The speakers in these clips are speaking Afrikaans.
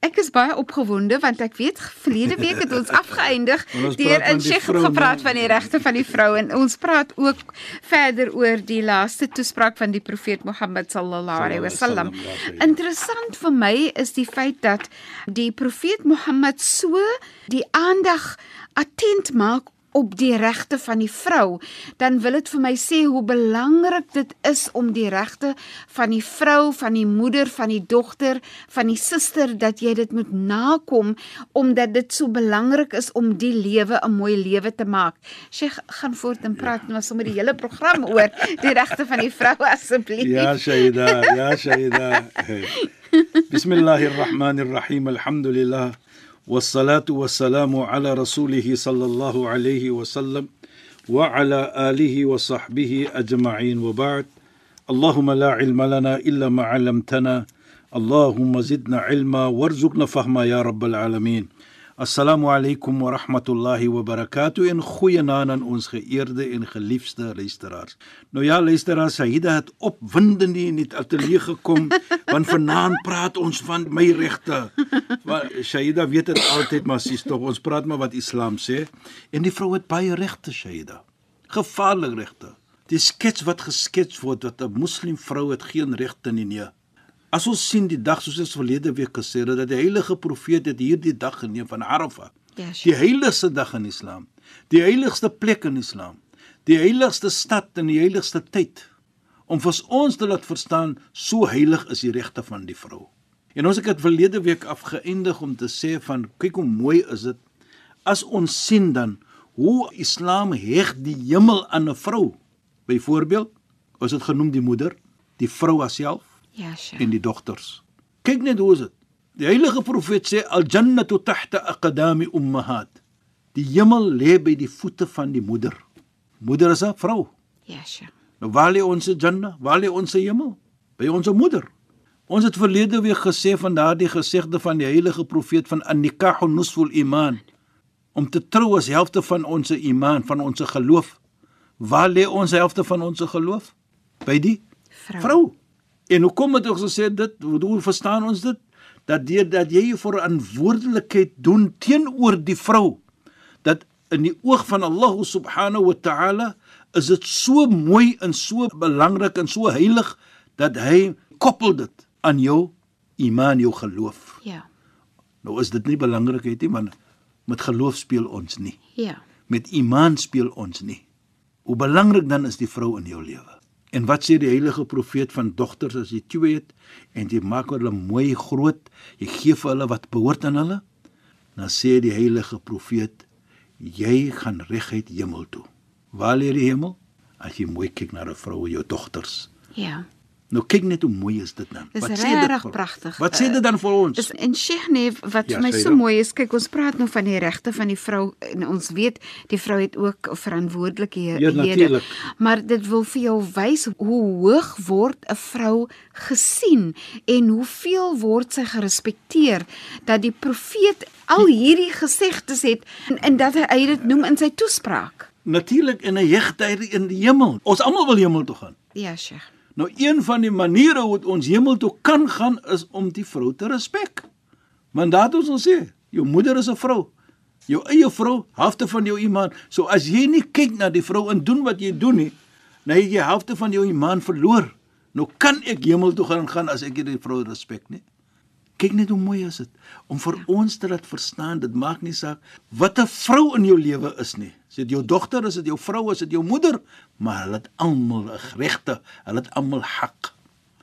ek is baie opgewonde want ek weet verlede week het ons afgeëindig deur in Sheikh gepraat van die regte van die vrou en ons praat ook verder oor die laaste toespraak van die profeet Mohammed sallallahu alaihi wasallam. Sallallahu alaihi wasallam, ja, Interessant vir my is die feit dat die profeet Mohammed so die aandag attent maak op die regte van die vrou, dan wil dit vir my sê hoe belangrik dit is om die regte van die vrou, van die moeder, van die dogter, van die suster dat jy dit moet nakom omdat dit so belangrik is om die lewe 'n mooi lewe te maak. Sheikh gaan voort en praat nou sommer die hele program oor die regte van die vrou asseblief. Ya Shaida, ya Shaida. Bismillahir Rahmanir Rahim. Alhamdulillah. والصلاة والسلام على رسوله صلى الله عليه وسلم وعلى آله وصحبه أجمعين وبعد. اللهم لا علم لنا إلا ما علمتنا. اللهم زدنا علما وارزقنا فهما يا رب العالمين. Assalamu alaykum wa rahmatullahi wa barakatuh en goeienaand aan ons geëerde en geliefde luisteraars. Nou ja, luisteraars, Saida het opwindend in die ateljee gekom want vanaand praat ons van my regte. Want Saida weet dit altyd maar sies tog ons praat maar wat Islam sê en die vrou het baie regte, Saida. Gevaarlike regte. Die skets wat geskets word dat 'n moslim vrou het geen regte nie nee. As ons sien die dag soos ons verlede week gesê het dat die heilige profeet het hierdie dag geneem van Arafah. Ja, Die heiligste dag in Islam. Die heiligste plek in Islam. Die heiligste stad in die heiligste tyd. Om vir ons te laat verstaan so heilig is die regte van die vrou. En ons het dit verlede week afgeëindig om te sê van kyk hoe mooi is dit as ons sien dan hoe Islam heg die hemel aan 'n vrou. Byvoorbeeld, ons het genoem die moeder, die vrou haarself Ja, Sheikh. en die dogters. Kyk net hoe is dit. Die heilige profeet sê al jannatu tahta aqdami ummahat. Die hemel lê by die voete van die moeder. Moeder is 'n vrou. Ja, Sheikh. Nou waar lê ons janna? Waar lê ons hemel? By ons moeder. Ons het verlede week gesê van daardie gesegde van die heilige profeet van an-nikahu nusful iman. Om te trou is helfte van ons iman, van ons geloof. Waar lê ons helfte van ons geloof? By die Vrou. vrou. En hoekom het ons gesê dit? Hoe, verstaan ons dit? Dat deur dat jy jou verantwoordelikheid doen teenoor die vrou, dat in die oog van Allah subhanahu wa ta'ala is dit so mooi en so belangrik en so heilig dat hy koppel dit aan jou iman, jou geloof. Ja. Nou is dit nie belangrikheid nie, want met geloof speel ons nie. Ja. Met iman speel ons nie. Hoe belangrik dan is die vrou in jou lewe? En wat sê die heilige profeet van dogters as jy twee het en jy maak hulle mooi groot, jy gee vir hulle wat behoort aan hulle? Dan sê die heilige profeet, jy gaan reguit hemel toe. Waar lê die hemel? As jy mooi kyk na 'n vrou, jou dogters. Ja. Nou kyk net hoe mooi is dit. Dis Wat sê dit regtig vir- pragtig. Wat sê dit dan vir ons? Is en Sheikh nee, wat Ja, vir my so dan. mooi is, kyk ons praat nou van die regte van die vrou en ons weet die vrou het ook verantwoordelikhede. Ja. Maar dit wil vir jou wys hoe hoog word 'n vrou gesien en hoeveel word sy gerespekteer dat die profeet al hierdie gesegdes het en, en dat hy, hy dit noem in sy toespraak. Natuurlik in 'n hegtheid in die hemel. Ons almal wil hemel toe gaan. Ja, Sheikh. Nou een van die maniere hoe ons hemel toe kan gaan is om die vrou te respek. Want daat ons ons sê, jou moeder is 'n vrou. Jou eie vrou, helfte van jou iman. So as jy nie kyk na die vrou en doen wat jy doen nie, dan het jy helfte van jou iman verloor. Nou kan ek hemel toe gaan gaan as ek nie die vrou respek nie. Kyk net hoe mooi is dit om vir ons te laat verstaan dit maak nie saak wat 'n vrou in jou lewe is nie. Is dit jou dogter, is dit jou vrou, is dit jou moeder, maar hulle het almal 'n regte, hulle het almal hak.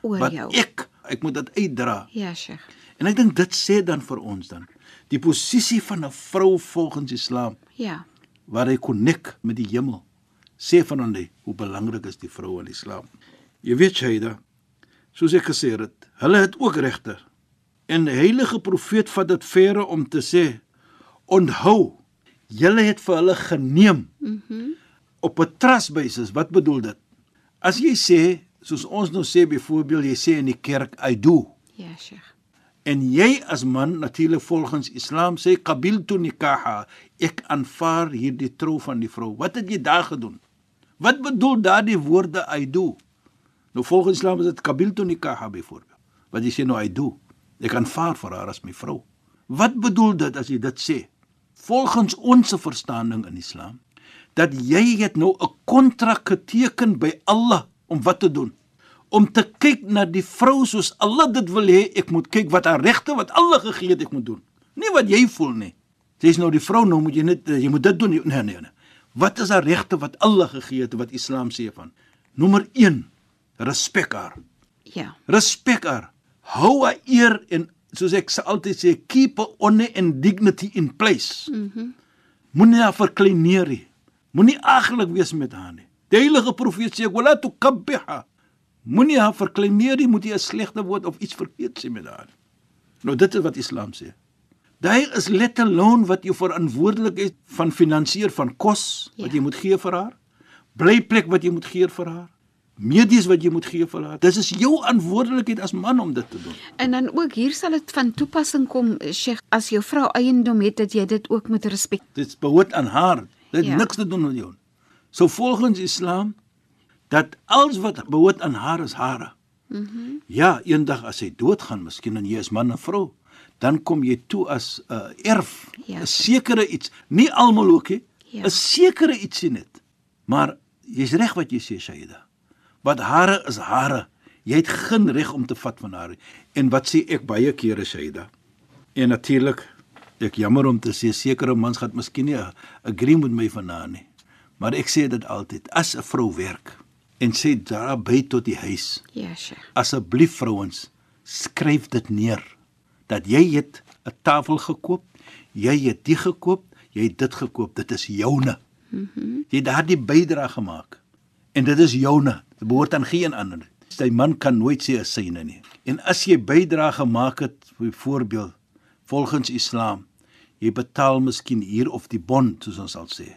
Oor Wat jou. ek ek moet dit uitdra. Ja, Sheikh. En ek dink dit sê dan vir ons dan die posisie van 'n vrou volgens Islam Ja. waar hy konnek met die hemel. Sê van hom hoe belangrik is die vrou in Islam. Jy weet Shaida, soos ek gesê het, hulle het ook regte. En die heilige profeet vat dit verre om te sê: "Onthou, julle het vir hulle geneem Mhm. op 'n trust basis." Wat bedoel dit? As jy sê, soos ons nou sê byvoorbeeld, jy sê in die kerk, "I do." Ja, Sheikh. En jy as man natuurlik volgens Islam sê qabiltu nikaha, ek aanvaar hierdie trou van die vrou. Wat het jy daar gedoen? Wat bedoel daardie woorde I do? Nou volgens Islam is dit qabiltu nikaha byvoorbeeld. Wat jy sê nou I do. Ek aanvaar vir haar as my vrou. Wat bedoel dit as jy dit sê? Volgens ons verstaaning in Islam dat jy het nou 'n kontrak geteken by Allah om wat te doen? om te kyk na die vrou soos Allah dit wil hê ek moet kyk wat haar regte wat Allah gegee het ek moet doen. Nie wat jy voel nie. Dis nou die vrou nou moet jy net jy moet dit doen nee nee nee. Wat is haar regte wat Allah gegee het wat Islam sê van? Nommer 1 respek haar. Ja. Respek haar. Hou haar eer en soos ek altyd sê keep honor and dignity in place. Mhm. Mm Moenie haar verkleineer nie. Moenie aglik wees met haar nie. Die heilige profeet sê wala tukabbiha. Moenie haar verkleineer nie, moet jy 'n slegte woord of iets verkeerd sê met haar. Nou dit is wat Islam sê. Daar is let alone wat jy verantwoordelikheid van finansier van kos wat Ja. jy moet gee vir haar. Blyplek wat jy moet gee vir haar. Medies wat jy moet gee vir haar. Dis is jou verantwoordelikheid as man om dit te doen. En dan ook hier sal dit van toepassing kom, Sheikh, as jou vrou eiendom het dat jy dit ook moet respek. Dit behoort aan haar. Dit Ja. niks te doen met jou. So volgens Islam dat alles wat behoort aan haar is hare. Mhm. Mm ja, eendag as sy doodgaan, miskien en jy is man en vrou, dan kom jy toe as 'n uh, erf, 'n Ja. sekere iets, nie almal ook nie, 'n Ja. sekere ietsie net. Maar jy's reg wat jy sê, Shaida. Wat hare is hare. Jy het geen reg om te vat van haar. nie. En wat sê ek baie kere, Shaida? En natuurlik, ek jammer om te sê sekere mans gaan miskien nie agree met my vanaand nie. Maar ek sê dit altyd, as 'n vrou werk en sê daar by tot die huis, Ja, Sheikh. asseblief vrouens, skryf dit neer dat jy het 'n tafel gekoop, jy het dit gekoop, jy het dit gekoop, dit is joune. Mhm. Mm jy het daardie bydrae gemaak. En dit is joune. Dit behoort aan geen ander. Sy man kan nooit sê 'n syne nie. En as jy bydrae gemaak het, byvoorbeeld volgens Islam, jy betaal miskien hier of die bond, soos ons sal sê.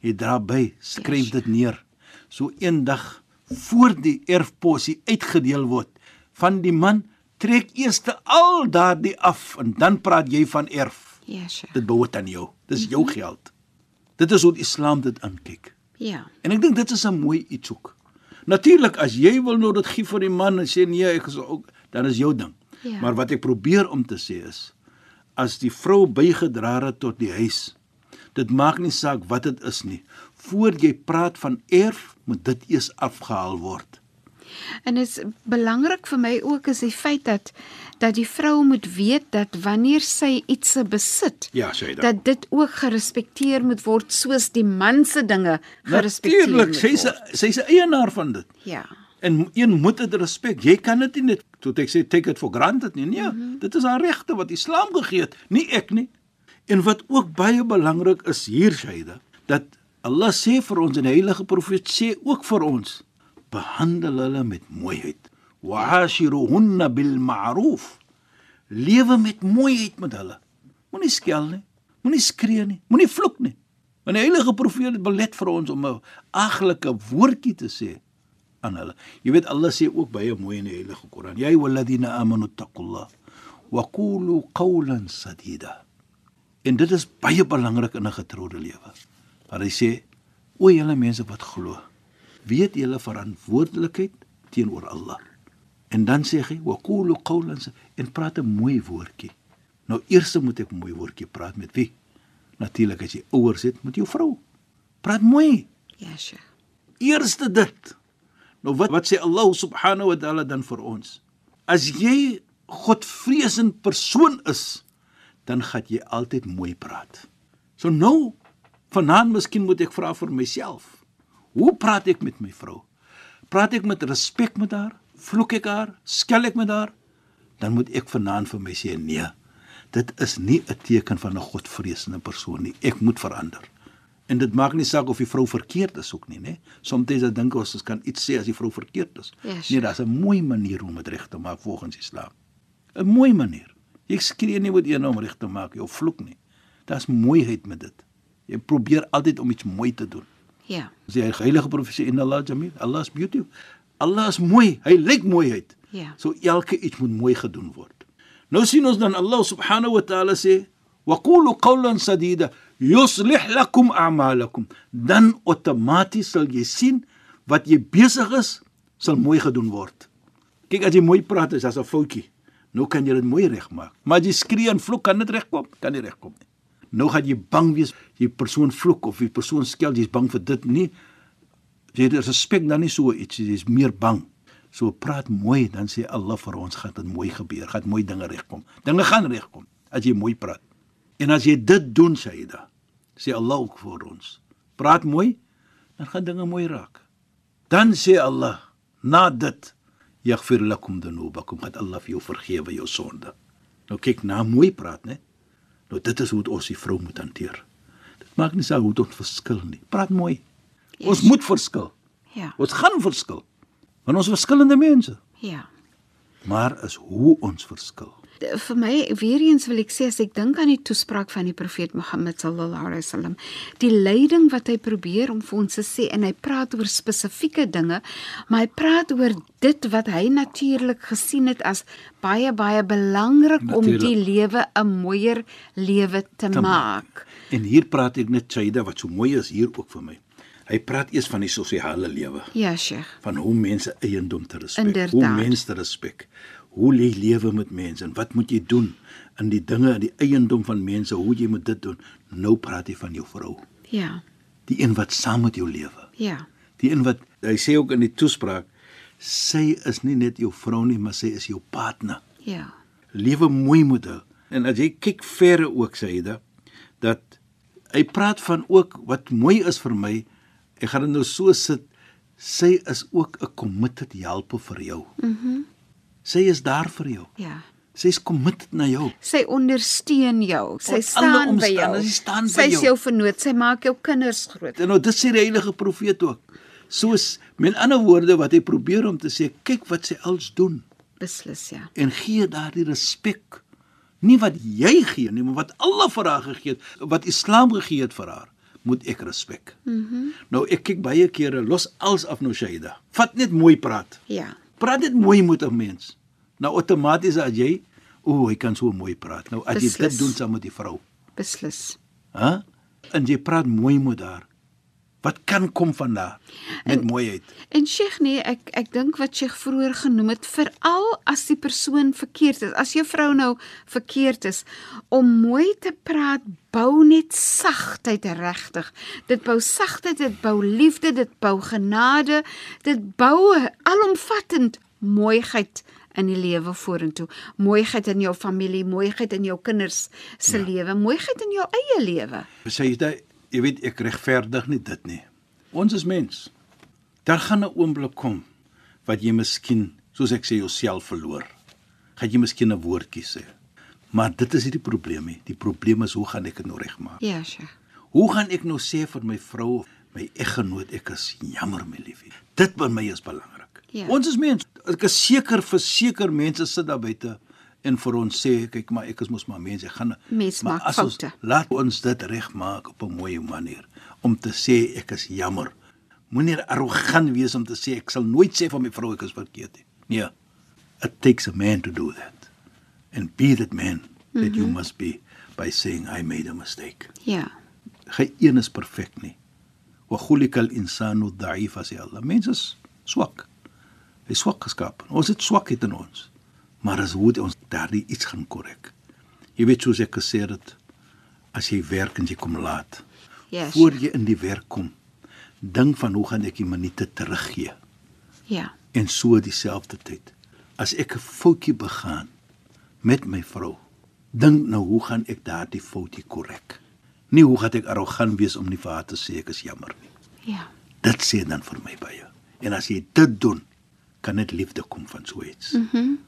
Jy dra by, skryf Yes. dit neer. So eendag voor die erfposie uitgedeel word van die man, trek eers al daardie af en dan praat jy van erf. Ja, Sheikh. Dit behoort aan jou. Dis jou geld. Dit is hoe Islam dit aankyk. Ja. En ek dink dit is 'n mooi iets ook. Natuurlik as jy wil nou dit gee vir die man en sê nee, ek is ook dan is jou ding. Ja. Maar wat ek probeer om te sê is as die vrou bygedra het tot die huis, dit maak nie saak wat dit is nie. Voor jy praat van erf, moet dit eers afgehaal word. En dit is belangrik vir my ook is die feit dat dat die vrou moet weet dat wanneer sy iets besit, Ja, sê dit. dat dit ook gerespekteer moet word soos die man se dinge gerespekteer Natuurlik, moet sy's word. sy's 'n eienaar van dit. Ja. En een moet dit respek. Jy kan dit nie net tot ek sê take it for granted nie. Nee, mm. -hmm. dit is haar regte wat Islam gegee het, nie ek nie. En wat ook baie belangrik is hier Shaida, dat Allah sê vir ons en die heilige profeet sê ook vir ons, behandel hulle met mooiheid. Wa'ashiruhunna bil ma'ruf. Lewe met mooiheid met hulle. Moenie skel nie, moenie skree nie, moenie vloek nie. Want die heilige profeet het belet vir ons om 'n aglike woordjie te sê aan hulle. Jy weet Allah sê ook baie mooi in die Heilige Koran: "Ya ayyuhalladhina amanu taqullah wa qulu qawlan sadida." En dit is baie belangrik in 'n getroude lewe. Maar hy sê: "O julle mense wat glo, weet julle verantwoordelikheid teenoor Allah." En dan sê hy: "Wa qulu qawlan sa-" en praat 'n mooi woordjie. Nou eers moet ek 'n mooi woordjie praat met wie? Natuurlik as jy ouers het met jou vrou. Praat mooi. Ja, Sheikh. Eerste dit. Nou wat wat sê Allah subhanahu wa ta'ala dan vir ons? As jy godvreesend persoon is, dan gaan jy altyd mooi praat. So nou, vanaand miskien moet ek vra vir myself. Hoe praat ek met my vrou? Praat ek met respek met haar? Vloek ek haar? Skel ek met haar? Dan moet ek vanaand vir my sê nee. Dit is nie 'n teken van 'n godvreesende persoon nie. Ek moet verander. En dit maak nie saak of die vrou verkeerd is ook nie, né? Soms dan dink ons ons kan iets sê as die vrou verkeerd is. Ja, sure. Nee, daar's 'n mooi manier om dit reg te maak volgens Islam. 'n Mooi manier. Jy skree nie met een om reg te maak of vloek nie. Daar's mooiheid met dit. Jy probeer altyd om iets mooi te doen. Ja. As jy heilige profesie in Allah Jamil, Allah is beautiful. Allah is mooi. Hy lyk mooiheid. Ja. So elke iets moet mooi gedoen word. Nou sien ons dan Allah subhanahu wa ta'ala sê: "Wa qulu qawlan sadida yuslih lakum a'malakum." Dan outomaties sal jy sien wat jy besig is sal mooi gedoen word. Kyk as jy mooi praat is as 'n foutjie. Nou kan jy dit mooi regmaak. Maar as jy skree en vloek kan dit regkom, kan nie regkom nie. Nou gaan jy bang wees jy persoon vloek of jy persoon skel, jy's bang vir dit nie. Jy het respek dan nie so iets, jy's meer bang. So praat mooi, dan sê Allah vir ons gaan dit mooi gebeur, gaan mooi dinge regkom. Dinge gaan regkom as jy mooi praat. En as jy dit doen, Sayyida, sê Allah ook vir ons. Praat mooi, dan gaan dinge mooi raak. Dan sê Allah, na dit yaghfir lakum dhunubakum, gaan Allah vir jou vergewe jou sonde. Nou kyk na mooi praat, né? Nou dit is hoe ons die vrou moet hanteer. Dit maak nie saak hoe dit verskil nie. Praat mooi. Yes. Ons moet verskil. Ja. Ons gaan verskil. Want ons is verskillende mense. Ja. Maar is hoe ons verskil. Vir my weer eens wil ek sê as ek dink aan die toespraak van die profeet Mohammed sallallahu alaihi wasallam die leiding wat hy probeer om vir ons te sê en hy praat oor spesifieke dinge maar hy praat oor dit wat hy natuurlik gesien het as baie baie belangrik om die lewe 'n mooier lewe te, Te maak. En hier praat ek net Chaida wat so mooi is hier ook vir my. Hy praat eers van die sosiale lewe, Ja, Sheikh. van hoe mense eiendom te respek, hoe mense te respek. Hoe jy lewe met mense en wat moet jy doen in die dinge, die eiendom van mense, hoe jy moet dit doen. Nou praat hy van jou vrou, Ja. die een wat saam met jou lewe. Ja. Die een wat hy sê ook in die toespraak, sy is nie net jou vrou nie, maar sy is jou partner. Ja. lewe mooi moet hou. En as jy kyk verre ook hy dat hy praat van ook wat mooi is vir my. Ek gaan dit nou so sit. Sy is ook 'n committed helper vir jou. Mhm. Mm sy is daar vir jou. Ja. Sy's committed na jou. Sy ondersteun jou. Sy alle staan by jou. sy staan by Sy is jou. jou vernoot. Sy maak jou kinders groot. En nou dit sê die heilige profeet ook. Soos met ander woorde wat hy probeer om te sê, kyk wat sy als doen Beslis ja. en gee daardie respek. Nie wat jy gee nie, maar wat Allah vir haar gegee het, wat Islam gegee het vir haar, moet ek respek. Mhm. Mm nou ek kyk baie kere los als af nou Shaida. Vat net mooi praat. Ja. Praat net mooi met 'n mens. Nou outomaties as jy, o, hy kan so mooi praat. Nou as jy Beslis. dit doen saam met die vrou, Beslis. hè? En jy praat mooi met haar. Wat kan kom van daar met mooiheid? En Sheikh nee, ek ek dink wat Sheikh vroeër genoem het, veral as die persoon verkeerd is, as jou vrou nou verkeerd is, om mooi te praat bou net sagtheid regtig. Dit bou sagtheid, dit bou liefde, dit bou genade, dit bou alomvattend mooiheid in die lewe vorentoe. Mooiheid in jou familie, mooiheid in jou kinders se ja. lewe, mooiheid in jou eie lewe. Sê jy, weet ek regverdig nie dit nie. Ons is mens. Daar gaan 'n oomblik kom wat jy miskien, soos ek sê, jouself verloor. Gaan jy miskien 'n woordjie sê. Maar dit is nie die probleem nie. Die probleem is hoe gaan ek dit nou regmaak? Ja, Sheikh. Hoe gaan ek nou sê vir my vrou, my eggenoot, ek is jammer my liefie. Dit by my is belangrik. Ja. Ons is mens. Ek is seker verseker mense sit daar buite en vir ons sê kyk maar ek is mos maar mens ek gaan Mens maar maak as ons- foute. laat ons dit regmaak op 'n mooi manier om te sê ek is jammer. Moenie arrogant wees om te sê ek sal nooit sê van my vrou ek is verkeerd nie. Nee it takes a man to do that. And be that man that mm -hmm. you must be by saying i made a mistake. Ja. geen een is perfek nie. Wa khuliqal insanu dha'ifa sê Allah. Mens is swak. Hy swak geskaap ons het swakheid in ons maar as hoe ons daardie iets gaan korrek jy weet soos ek gesê het as jy werk en jy kom laat Ja. voor jy in die werk kom dink van hoe gaan ek die minute teruggee Ja. en so dieselfde tyd as ek 'n foutjie begaan met my vrou, dink nou hoe gaan ek daardie foutie korrek? Nie hoe gaan ek arrogant wees om nie vir haar te sê ek is jammer nie. Ja. Dit sê dan vir my baie. En as jy dit doen, kan dit liefde kom van so iets. Mhm. Mm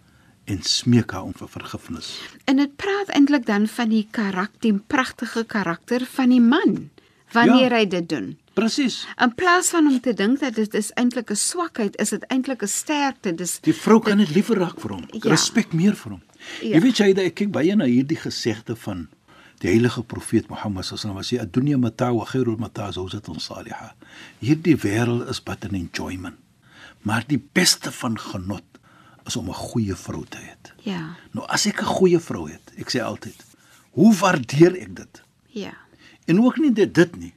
en smeek haar om vir vergifnis. En dit praat eintlik dan van die karakter, die pragtige karakter van die man wanneer Ja. hy dit doen. Presies. In plaas van om te dink dat dit is eintlik 'n swakheid, is dit eintlik 'n sterkte. Dis Die vrou kan dit liewer raak vir hom. Ja. Respek meer vir hom. Ja. Jy weet jy, ek kyk baie na hierdie gesegde van die heilige profeet Mohammed sallallahu alaihi wasallam, "Ad-dunya mata wa khairul mata zawjatun salihah." Hierdie wêreld is but an enjoyment. Maar die beste van genot is om 'n goeie vrou te hê. ja, Nou as ek 'n goeie vrou het, ek sê altyd, hoe waardeer ek dit? ja. En ook nie dit dit nie.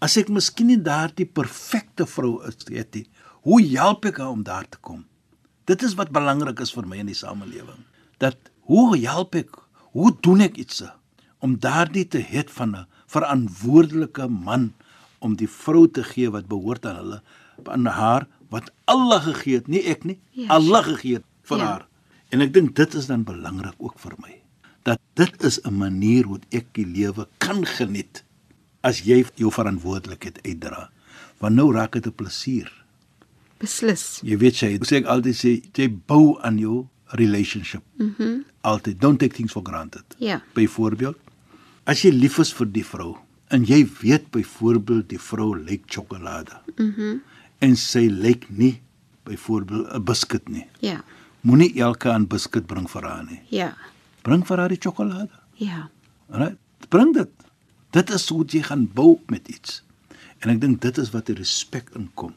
As ek miskien nie daardie perfekte vrou is het nie, hoe help ek haar om daar te kom? Dit is wat belangrik is vir my in die samelewing. Dat hoe help ek? Hoe doen ek iets om daardie te het van 'n verantwoordelike man om die vrou te gee wat behoort aan hulle aan haar wat Allah gegee het, nie ek nie. Ja, Allah gegee het vir Ja. haar. En ek dink dit is dan belangrik ook vir my. Dat dit is 'n manier hoe ek die lewe kan geniet as jy jou verantwoordelikheid uitdra. Want nou raak dit 'n plesier. Beslis. Jy weet jy, sê ek altyd sê jy bou aan jou relationship. Mhm. Mm altyd don't take things for granted. Ja. Byvoorbeeld, as jy lief is vir die vrou en jy weet byvoorbeeld die vrou lyk sjokolade. Mhm. Mm en sy lyk nie byvoorbeeld 'n biskit nie. Ja. Moenie elke aan biskit bring vir haar nie. Ja. Bring vir haar die sjokolade. Ja. Right? Bring dit. Dit is hoe jy gaan bou met iets. En ek dink dit is wat die respek inkom.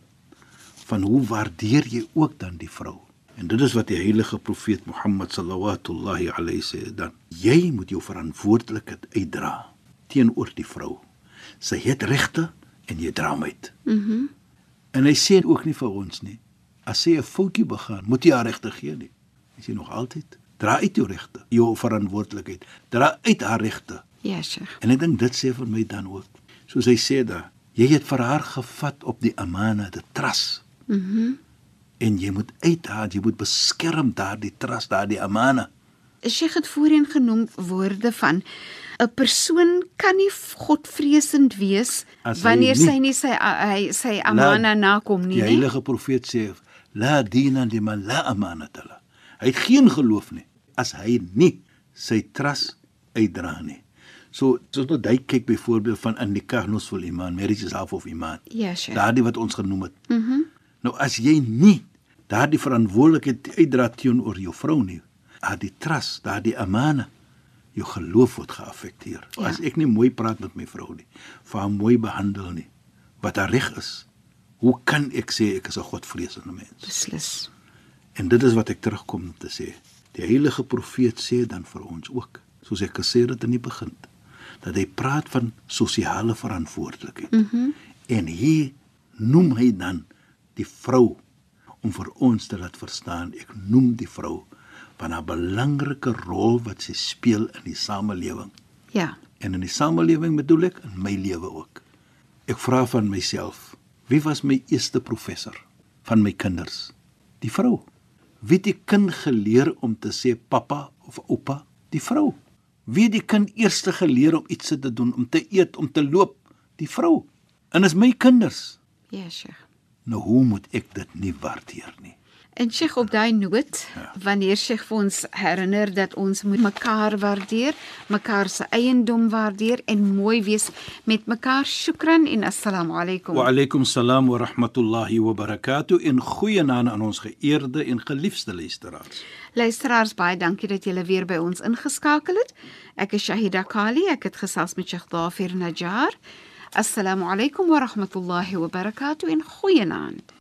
Van hoe waardeer jy ook dan die vrou? En dit is wat die heilige profeet Mohammed sallallahu alayhi sê dan. Jy moet jou verantwoordelikheid uitdra teenoor die vrou. Sy het regte en jy dra hom uit. Mhm. Mm en hy sê ook nie vir ons nie. As sy 'n foutjie begaan, moet jy haar regte gee nie. Hy sê nog altyd, dra uit jou regte, jou verantwoordelikheid. Dra uit haar regte. Ja, Sheikh. En ek dink dit sê vir my dan ook. Soos hy sê daar, jy het vir haar gevat op die amana, die trust. Mhm. Mm en jy moet uit haar, jy moet beskerm daardie trust, daardie amana. Sheikh het voorheen genoem woorde van 'n persoon kan nie godvreesend wees As hy wanneer nie- sy nie sy hy sy amana nakom nie, Die nie. heilige profeet sê, la dina liman la amanata la. Hy het geen geloof nie as hy nie sy trust uitdra nie. So, soos nou jy kyk byvoorbeeld van in die karnos vol iman, marriage is half of iman. Ja, Sheikh. Daardie wat ons genoem het. Mhm. Mm nou as jy nie daardie verantwoordelikheid uitdra teenoor jou vrou nie, daardie trust, daardie amana, jou geloof word geaffekteer. Ja. As ek nie mooi praat met my vrou nie, vir haar mooi behandel nie, wat haar reg is, hoe kan ek sê ek is 'n godvreesende mens? Beslis. En dit is wat ek terugkom om te sê. Die heilige profeet sê dan vir ons ook, soos ek gesê het in die begin, dat hy praat van sosiale verantwoordelikheid. Mm en hier noem hy dan die vrou om vir ons te laat verstaan, ek noem die vrou van 'n belangrike rol wat sy speel in die samelewing. Ja. En in die samelewing bedoel ek in my lewe ook. Ek vra van myself, wie was my eerste professor van my kinders? Die vrou. Wie het die kind geleer om te sê pappa of oupa? Die vrou. Wie het die kind eers geleer om iets te doen, om te eet, om te loop? Die vrou. En is my kinders. Ja, Sheikh. Nou hoe moet ek dit nie waardeer nie? En Sheikh op daai noot, Ja. wanneer Sheikh vir ons herinner dat ons moet mekaar waardeer, mekaar se eiendom waardeer en mooi wees met mekaar. Shukran en assalamu alaykum. Wa alaykum salaam wa rahmatullahi wa barakatuh en goeienaand aan ons geëerde en geliefde luisteraars. Luisteraars, baie dankie dat julle weer by ons ingeskakel het. Ek is Shahida Kali, ek het gesels met Sheikh Dafir Najjar. Assalamu alaykum wa rahmatullahi wa barakatuh en goeienaand.